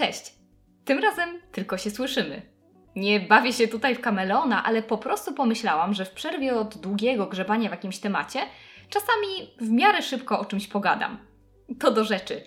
Cześć! Tym razem tylko się słyszymy. Nie bawię się tutaj w kameleona, ale po prostu pomyślałam, że w przerwie od długiego grzebania w jakimś temacie czasami w miarę szybko o czymś pogadam. To do rzeczy.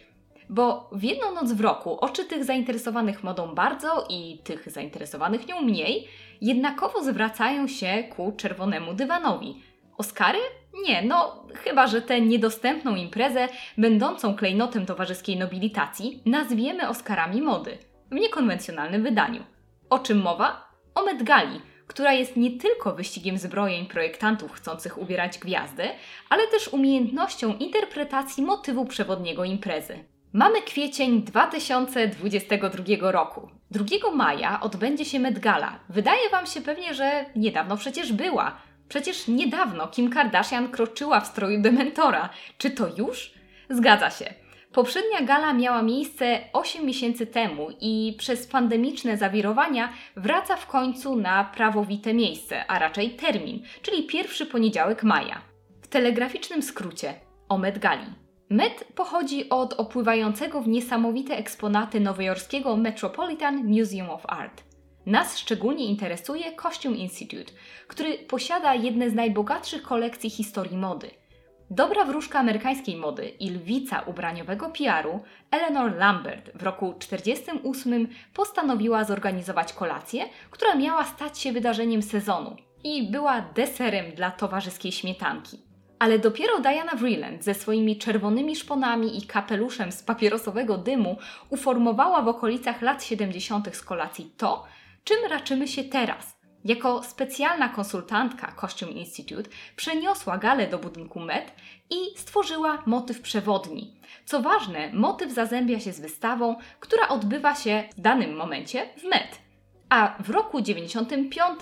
Bo w jedną noc w roku oczy tych zainteresowanych modą bardzo i tych zainteresowanych nią mniej jednakowo zwracają się ku czerwonemu dywanowi. Oscary? Nie, no chyba, że tę niedostępną imprezę, będącą klejnotem towarzyskiej nobilitacji, nazwiemy Oscarami mody w niekonwencjonalnym wydaniu. O czym mowa? O Met Gali, która jest nie tylko wyścigiem zbrojeń projektantów chcących ubierać gwiazdy, ale też umiejętnością interpretacji motywu przewodniego imprezy. Mamy kwiecień 2022 roku. 2 maja odbędzie się Met Gala. Wydaje Wam się pewnie, że niedawno przecież była. Przecież niedawno Kim Kardashian kroczyła w stroju dementora. Czy to już? Zgadza się. Poprzednia gala miała miejsce 8 miesięcy temu i przez pandemiczne zawirowania wraca w końcu na prawowite miejsce, a raczej termin, czyli pierwszy poniedziałek maja. W telegraficznym skrócie o Met Gali. Met pochodzi od opływającego w niesamowite eksponaty nowojorskiego Metropolitan Museum of Art. Nas szczególnie interesuje Costume Institute, który posiada jedne z najbogatszych kolekcji historii mody – Dobra wróżka amerykańskiej mody i lwica ubraniowego PR-u Eleanor Lambert w roku 1948 postanowiła zorganizować kolację, która miała stać się wydarzeniem sezonu i była deserem dla towarzyskiej śmietanki. Ale dopiero Diana Vreeland ze swoimi czerwonymi szponami i kapeluszem z papierosowego dymu uformowała w okolicach lat 70. z kolacji to, czym raczymy się teraz – jako specjalna konsultantka Costume Institute przeniosła galę do budynku Met i stworzyła motyw przewodni. Co ważne, motyw zazębia się z wystawą, która odbywa się w danym momencie w Met. A w roku 95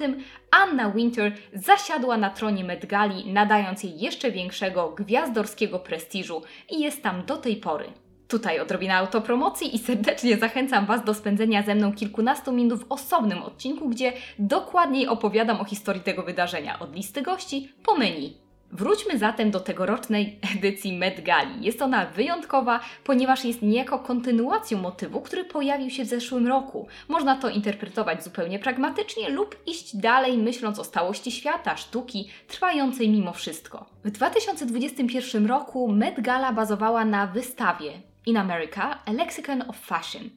Anna Winter zasiadła na tronie Met Gali, nadając jej jeszcze większego gwiazdorskiego prestiżu i jest tam do tej pory. Tutaj odrobina autopromocji i serdecznie zachęcam Was do spędzenia ze mną kilkunastu minut w osobnym odcinku, gdzie dokładniej opowiadam o historii tego wydarzenia, od listy gości po menu. Wróćmy zatem do tegorocznej edycji Met Gali. Jest ona wyjątkowa, ponieważ jest niejako kontynuacją motywu, który pojawił się w zeszłym roku. Można to interpretować zupełnie pragmatycznie lub iść dalej, myśląc o stałości świata, sztuki, trwającej mimo wszystko. W 2021 roku Met Gala bazowała na wystawie in America A Lexicon of Fashion.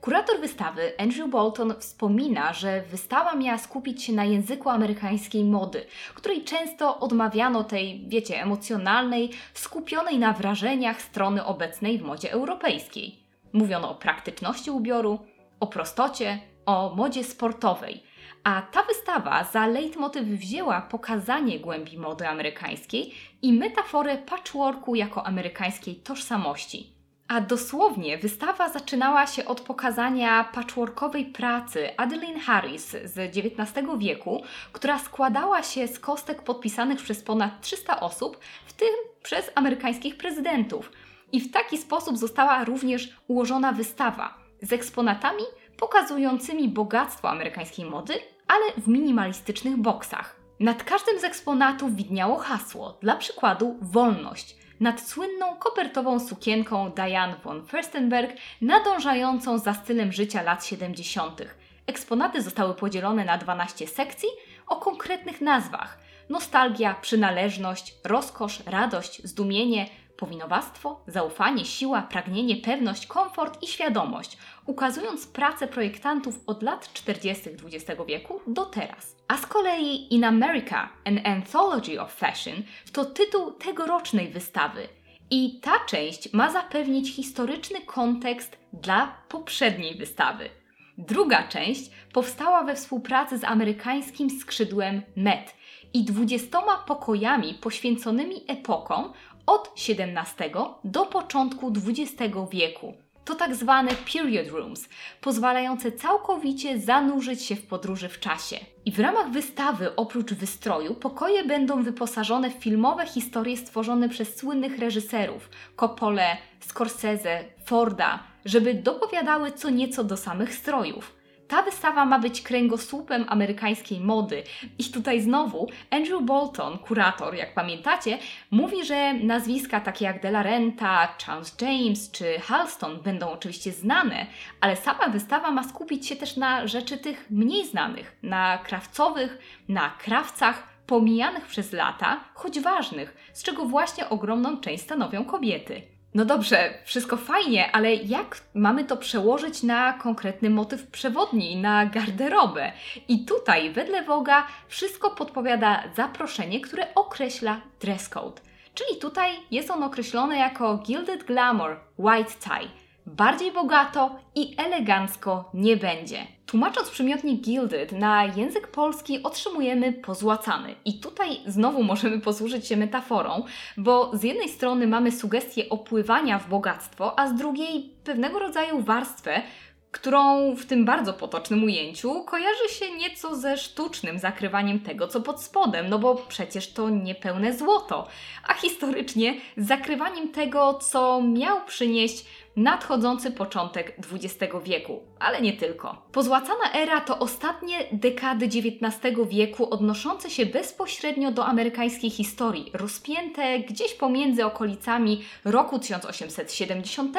Kurator wystawy Andrew Bolton wspomina, że wystawa miała skupić się na języku amerykańskiej mody, której często odmawiano tej, wiecie, emocjonalnej, skupionej na wrażeniach strony obecnej w modzie europejskiej. Mówiono o praktyczności ubioru, o prostocie, o modzie sportowej. A ta wystawa za leitmotyw wzięła pokazanie głębi mody amerykańskiej i metaforę patchworku jako amerykańskiej tożsamości. A dosłownie wystawa zaczynała się od pokazania patchworkowej pracy Adeline Harris z XIX wieku, która składała się z kostek podpisanych przez ponad 300 osób, w tym przez amerykańskich prezydentów. I w taki sposób została również ułożona wystawa z eksponatami pokazującymi bogactwo amerykańskiej mody, ale w minimalistycznych boksach. Nad każdym z eksponatów widniało hasło, dla przykładu wolność – nad słynną kopertową sukienką Diane von Furstenberg, nadążającą za stylem życia lat 70. Eksponaty zostały podzielone na 12 sekcji o konkretnych nazwach: nostalgia, przynależność, rozkosz, radość, zdumienie, powinowactwo, zaufanie, siła, pragnienie, pewność, komfort i świadomość, ukazując pracę projektantów od lat 40. XX wieku do teraz. A z kolei In America, An Anthology of Fashion to tytuł tegorocznej wystawy. I ta część ma zapewnić historyczny kontekst dla poprzedniej wystawy. Druga część powstała we współpracy z amerykańskim skrzydłem Met i dwudziestoma pokojami poświęconymi epokom od XVII do początku XX wieku. To tak zwane period rooms, pozwalające całkowicie zanurzyć się w podróży w czasie. I w ramach wystawy, oprócz wystroju, pokoje będą wyposażone w filmowe historie stworzone przez słynnych reżyserów Coppole, Scorsese, Forda, żeby dopowiadały co nieco do samych strojów. Ta wystawa ma być kręgosłupem amerykańskiej mody. I tutaj znowu Andrew Bolton, kurator, jak pamiętacie, mówi, że nazwiska takie jak De La Renta, Charles James czy Halston będą oczywiście znane, ale sama wystawa ma skupić się też na rzeczy tych mniej znanych, na krawcowych, na krawcach, pomijanych przez lata, choć ważnych, z czego właśnie ogromną część stanowią kobiety. No dobrze, wszystko fajnie, ale jak mamy to przełożyć na konkretny motyw przewodni, na garderobę? I tutaj, wedle Woga, wszystko podpowiada zaproszenie, które określa dress code. Czyli tutaj jest on określony jako Gilded Glamour White Tie. Bardziej bogato i elegancko nie będzie. Tłumacząc przymiotnik gilded na język polski otrzymujemy pozłacany. I tutaj znowu możemy posłużyć się metaforą, bo z jednej strony mamy sugestię opływania w bogactwo, a z drugiej pewnego rodzaju warstwę, którą w tym bardzo potocznym ujęciu kojarzy się nieco ze sztucznym zakrywaniem tego, co pod spodem, no bo przecież to niepełne złoto, a historycznie zakrywaniem tego, co miał przynieść nadchodzący początek XX wieku, ale nie tylko. Pozłacana era to ostatnie dekady XIX wieku odnoszące się bezpośrednio do amerykańskiej historii, rozpięte gdzieś pomiędzy okolicami roku 1870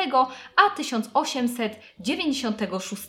a 1896.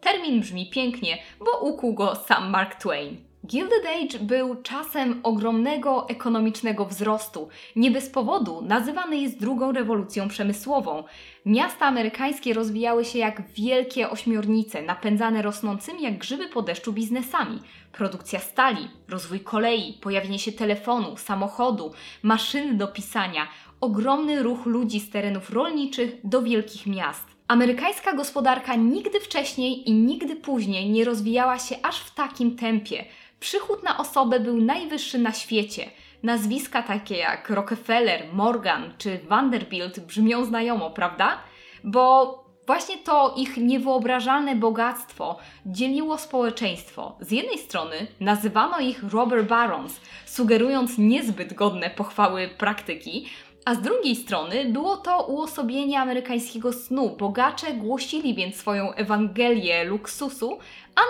Termin brzmi pięknie, bo ukuł go sam Mark Twain. Gilded Age był czasem ogromnego ekonomicznego wzrostu. Nie bez powodu nazywany jest drugą rewolucją przemysłową. Miasta amerykańskie rozwijały się jak wielkie ośmiornice, napędzane rosnącymi jak grzyby po deszczu biznesami. Produkcja stali, rozwój kolei, pojawienie się telefonu, samochodu, maszyny do pisania, ogromny ruch ludzi z terenów rolniczych do wielkich miast. Amerykańska gospodarka nigdy wcześniej i nigdy później nie rozwijała się aż w takim tempie. Przychód na osobę był najwyższy na świecie. Nazwiska takie jak Rockefeller, Morgan czy Vanderbilt brzmią znajomo, prawda? Bo właśnie to ich niewyobrażalne bogactwo dzieliło społeczeństwo. Z jednej strony nazywano ich robber barons, sugerując niezbyt godne pochwały praktyki, a z drugiej strony było to uosobienie amerykańskiego snu. Bogacze głosili więc swoją Ewangelię luksusu,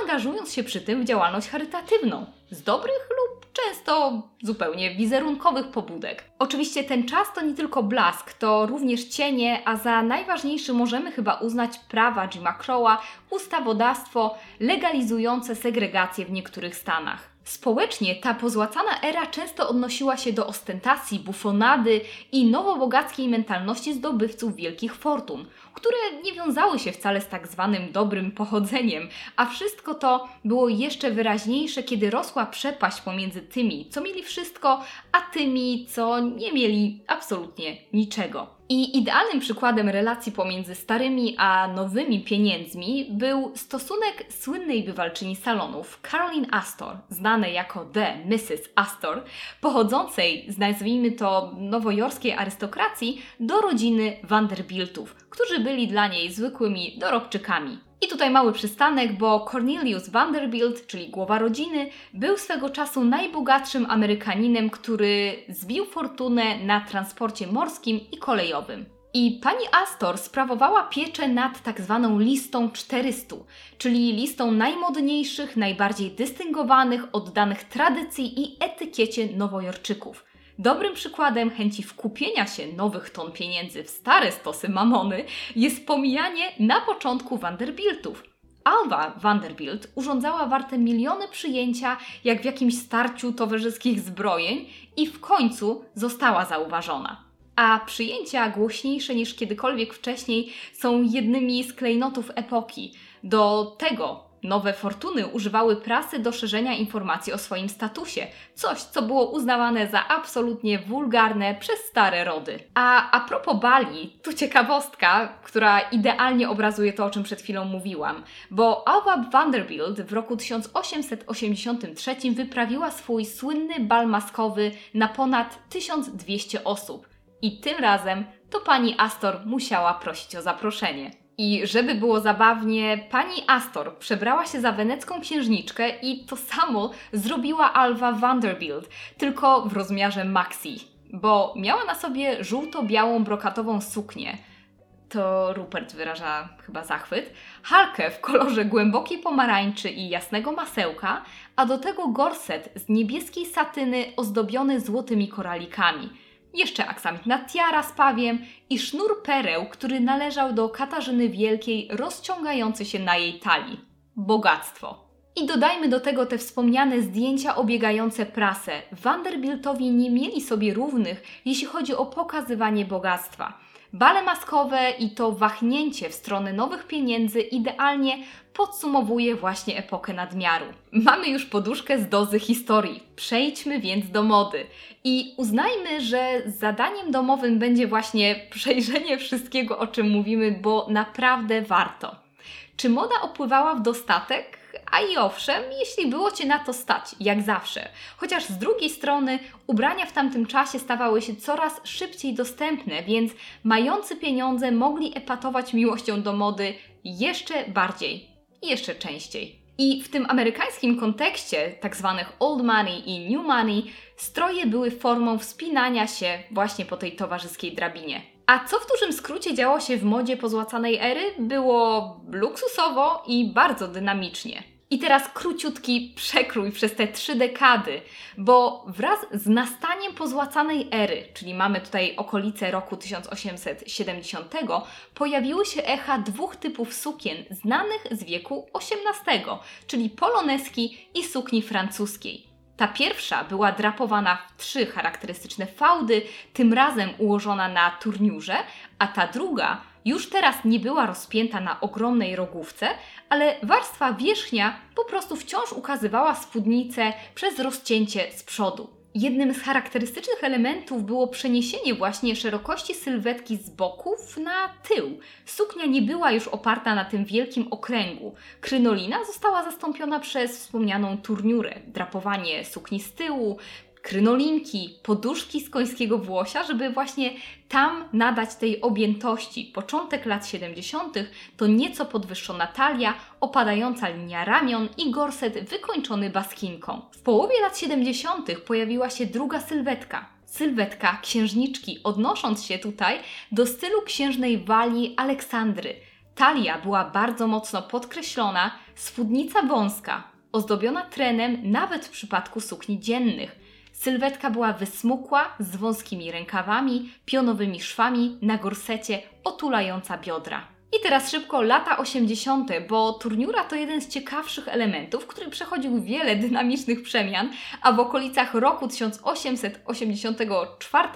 angażując się przy tym w działalność charytatywną. Z dobrych lub często zupełnie wizerunkowych pobudek. Oczywiście ten czas to nie tylko blask, to również cienie, a za najważniejszy możemy chyba uznać prawa Jima Crowa, ustawodawstwo legalizujące segregację w niektórych stanach. Społecznie ta pozłacana era często odnosiła się do ostentacji, bufonady i nowobogackiej mentalności zdobywców wielkich fortun, które nie wiązały się wcale z tak zwanym dobrym pochodzeniem, a wszystko to było jeszcze wyraźniejsze, kiedy rosła przepaść pomiędzy tymi, co mieli wszystko, a tymi, co nie mieli absolutnie niczego. I idealnym przykładem relacji pomiędzy starymi a nowymi pieniędzmi był stosunek słynnej bywalczyni salonów Caroline Astor, znanej jako The Mrs. Astor, pochodzącej z nazwijmy to nowojorskiej arystokracji do rodziny Vanderbiltów, którzy byli dla niej zwykłymi dorobczykami. I tutaj mały przystanek, bo Cornelius Vanderbilt, czyli głowa rodziny, był swego czasu najbogatszym Amerykaninem, który zbił fortunę na transporcie morskim i kolejowym. I pani Astor sprawowała pieczę nad tak zwaną listą 400, czyli listą najmodniejszych, najbardziej dystyngowanych, oddanych tradycji i etykiecie nowojorczyków. Dobrym przykładem chęci wkupienia się nowych ton pieniędzy w stare stosy mamony jest pomijanie na początku Vanderbiltów. Alva Vanderbilt urządzała warte miliony przyjęcia, jak w jakimś starciu towarzyskich zbrojeń, i w końcu została zauważona. A przyjęcia głośniejsze niż kiedykolwiek wcześniej są jednymi z klejnotów epoki. Do tego Nowe fortuny używały prasy do szerzenia informacji o swoim statusie, coś co było uznawane za absolutnie wulgarne przez stare rody. A a propos Bali, tu ciekawostka, która idealnie obrazuje to, o czym przed chwilą mówiłam, bo Alva Vanderbilt w roku 1883 wyprawiła swój słynny bal maskowy na ponad 1200 osób. I tym razem to pani Astor musiała prosić o zaproszenie. I żeby było zabawnie, pani Astor przebrała się za wenecką księżniczkę i to samo zrobiła Alva Vanderbilt, tylko w rozmiarze maxi, bo miała na sobie żółto-białą brokatową suknię. to Rupert wyraża chyba zachwyt, halkę w kolorze głębokiej pomarańczy i jasnego masełka, a do tego gorset z niebieskiej satyny ozdobiony złotymi koralikami. Jeszcze aksamitna tiara z pawiem i sznur pereł, który należał do Katarzyny Wielkiej, rozciągający się na jej talii. Bogactwo. I dodajmy do tego te wspomniane zdjęcia obiegające prasę. Vanderbiltowi nie mieli sobie równych, jeśli chodzi o pokazywanie bogactwa. Bale maskowe i to wahnięcie w stronę nowych pieniędzy idealnie podsumowuje właśnie epokę nadmiaru. Mamy już poduszkę z dozy historii. Przejdźmy więc do mody. I uznajmy, że zadaniem domowym będzie właśnie przejrzenie wszystkiego, o czym mówimy, bo naprawdę warto. Czy moda opływała w dostatek? A i owszem, jeśli było Cię na to stać, jak zawsze. Chociaż z drugiej strony ubrania w tamtym czasie stawały się coraz szybciej dostępne, więc mający pieniądze mogli epatować miłością do mody jeszcze bardziej i jeszcze częściej. I w tym amerykańskim kontekście tak zwanych old money i new money stroje były formą wspinania się właśnie po tej towarzyskiej drabinie. A co w dużym skrócie działo się w modzie pozłacanej ery? Było luksusowo i bardzo dynamicznie. I teraz króciutki przekrój przez te trzy dekady, bo wraz z nastaniem pozłacanej ery, czyli mamy tutaj okolice roku 1870, pojawiły się echa dwóch typów sukien znanych z wieku XVIII, czyli poloneski i sukni francuskiej. Ta pierwsza była drapowana w trzy charakterystyczne fałdy, tym razem ułożona na turniurze, a ta druga już teraz nie była rozpięta na ogromnej rogówce, ale warstwa wierzchnia po prostu wciąż ukazywała spódnicę przez rozcięcie z przodu. Jednym z charakterystycznych elementów było przeniesienie właśnie szerokości sylwetki z boków na tył. Suknia nie była już oparta na tym wielkim okręgu. Krynolina została zastąpiona przez wspomnianą turniurę, drapowanie sukni z tyłu, krynolinki, poduszki z końskiego włosia, żeby właśnie tam nadać tej objętości. Początek lat 70. to nieco podwyższona talia, opadająca linia ramion i gorset wykończony baskinką. W połowie lat 70. pojawiła się druga sylwetka, sylwetka księżniczki, odnosząc się tutaj do stylu księżnej Walii Aleksandry. Talia była bardzo mocno podkreślona, spódnica wąska, ozdobiona trenem nawet w przypadku sukni dziennych. Sylwetka była wysmukła, z wąskimi rękawami, pionowymi szwami, na gorsecie, otulająca biodra. I teraz szybko lata 80., bo turniura to jeden z ciekawszych elementów, który przechodził wiele dynamicznych przemian, a w okolicach roku 1884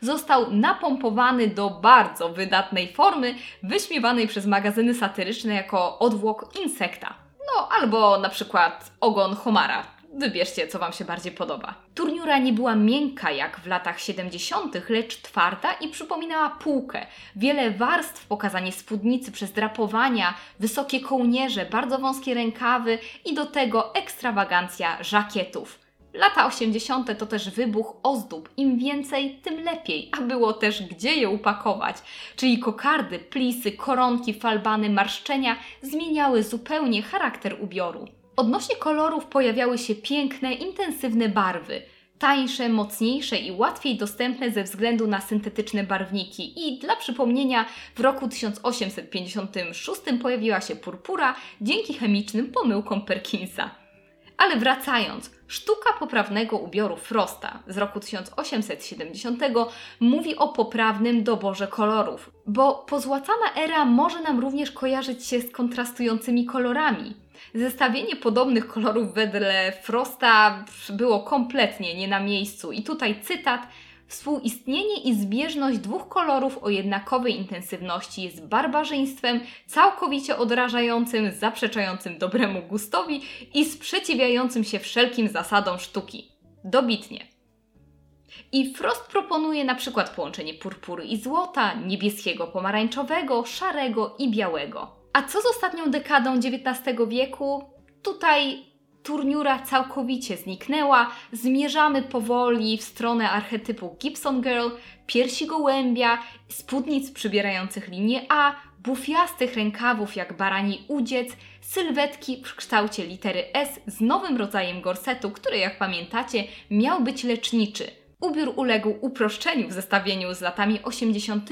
został napompowany do bardzo wydatnej formy, wyśmiewanej przez magazyny satyryczne jako odwłok insekta. No, albo na przykład ogon homara, Wybierzcie, co Wam się bardziej podoba. Turniura nie była miękka jak w latach 70., lecz twarda i przypominała półkę. Wiele warstw, pokazanie spódnicy przez drapowania, wysokie kołnierze, bardzo wąskie rękawy i do tego ekstrawagancja żakietów. Lata 80. to też wybuch ozdób. Im więcej, tym lepiej, a było też gdzie je upakować. Czyli kokardy, plisy, koronki, falbany, marszczenia zmieniały zupełnie charakter ubioru. Odnośnie kolorów pojawiały się piękne, intensywne barwy, tańsze, mocniejsze i łatwiej dostępne ze względu na syntetyczne barwniki. I dla przypomnienia, w roku 1856 pojawiła się purpura dzięki chemicznym pomyłkom Perkinsa. Ale wracając, sztuka poprawnego ubioru Frosta z roku 1870 mówi o poprawnym doborze kolorów, bo pozłacana era może nam również kojarzyć się z kontrastującymi kolorami. Zestawienie podobnych kolorów wedle Frosta było kompletnie nie na miejscu. I tutaj cytat. Współistnienie i zbieżność dwóch kolorów o jednakowej intensywności jest barbarzyństwem całkowicie odrażającym, zaprzeczającym dobremu gustowi i sprzeciwiającym się wszelkim zasadom sztuki. Dobitnie. I Frost proponuje na przykład połączenie purpury i złota, niebieskiego, pomarańczowego, szarego i białego. A co z ostatnią dekadą XIX wieku? Tutaj turniura całkowicie zniknęła. Zmierzamy powoli w stronę archetypu Gibson Girl, piersi gołębia, spódnic przybierających linię A, bufiastych rękawów jak barani udziec, sylwetki w kształcie litery S z nowym rodzajem gorsetu, który jak pamiętacie miał być leczniczy. Ubiór uległ uproszczeniu w zestawieniu z latami 80.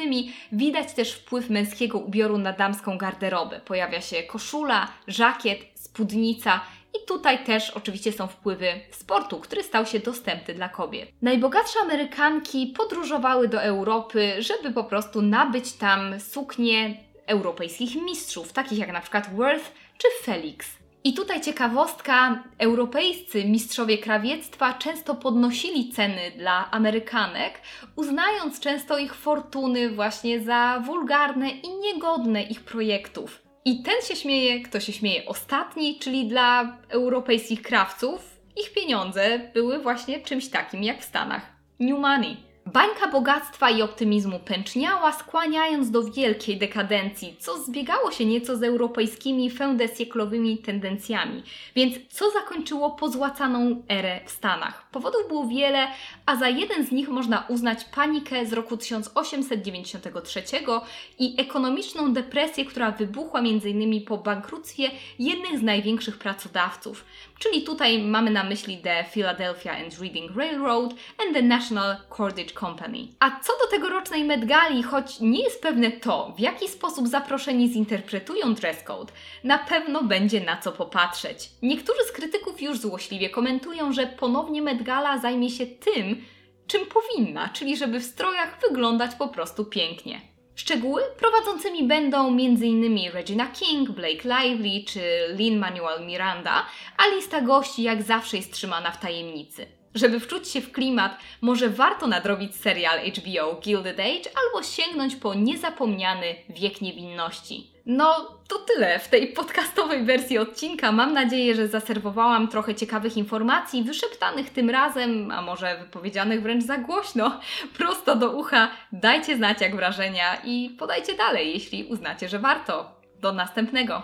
Widać też wpływ męskiego ubioru na damską garderobę. Pojawia się koszula, żakiet, spódnica i tutaj też oczywiście są wpływy sportu, który stał się dostępny dla kobiet. Najbogatsze Amerykanki podróżowały do Europy, żeby po prostu nabyć tam suknie europejskich mistrzów, takich jak na przykład Worth czy Felix. I tutaj ciekawostka, europejscy mistrzowie krawiectwa często podnosili ceny dla Amerykanek, uznając często ich fortuny właśnie za wulgarne i niegodne ich projektów. I ten się śmieje, kto się śmieje ostatni, czyli dla europejskich krawców, ich pieniądze były właśnie czymś takim jak w Stanach. New money. Bańka bogactwa i optymizmu pęczniała, skłaniając do wielkiej dekadencji, co zbiegało się nieco z europejskimi feudesieklowymi tendencjami, więc co zakończyło pozłacaną erę w Stanach. Powodów było wiele, a za jeden z nich można uznać panikę z roku 1893 i ekonomiczną depresję, która wybuchła m.in. po bankructwie jednych z największych pracodawców. Czyli tutaj mamy na myśli The Philadelphia and Reading Railroad and the National Cordage Company. A co do tegorocznej Met Gali, choć nie jest pewne to, w jaki sposób zaproszeni zinterpretują dress code, na pewno będzie na co popatrzeć. Niektórzy z krytyków już złośliwie komentują, że ponownie Met Gala zajmie się tym, czym powinna, czyli żeby w strojach wyglądać po prostu pięknie. Szczegóły prowadzącymi będą m.in. Regina King, Blake Lively czy Lin-Manuel Miranda, a lista gości jak zawsze jest trzymana w tajemnicy. Żeby wczuć się w klimat, może warto nadrobić serial HBO Gilded Age albo sięgnąć po niezapomniany Wiek Niewinności. No, to tyle w tej podcastowej wersji odcinka. Mam nadzieję, że zaserwowałam trochę ciekawych informacji, wyszeptanych tym razem, a może wypowiedzianych wręcz za głośno, prosto do ucha. Dajcie znać jak wrażenia i podajcie dalej, jeśli uznacie, że warto. Do następnego!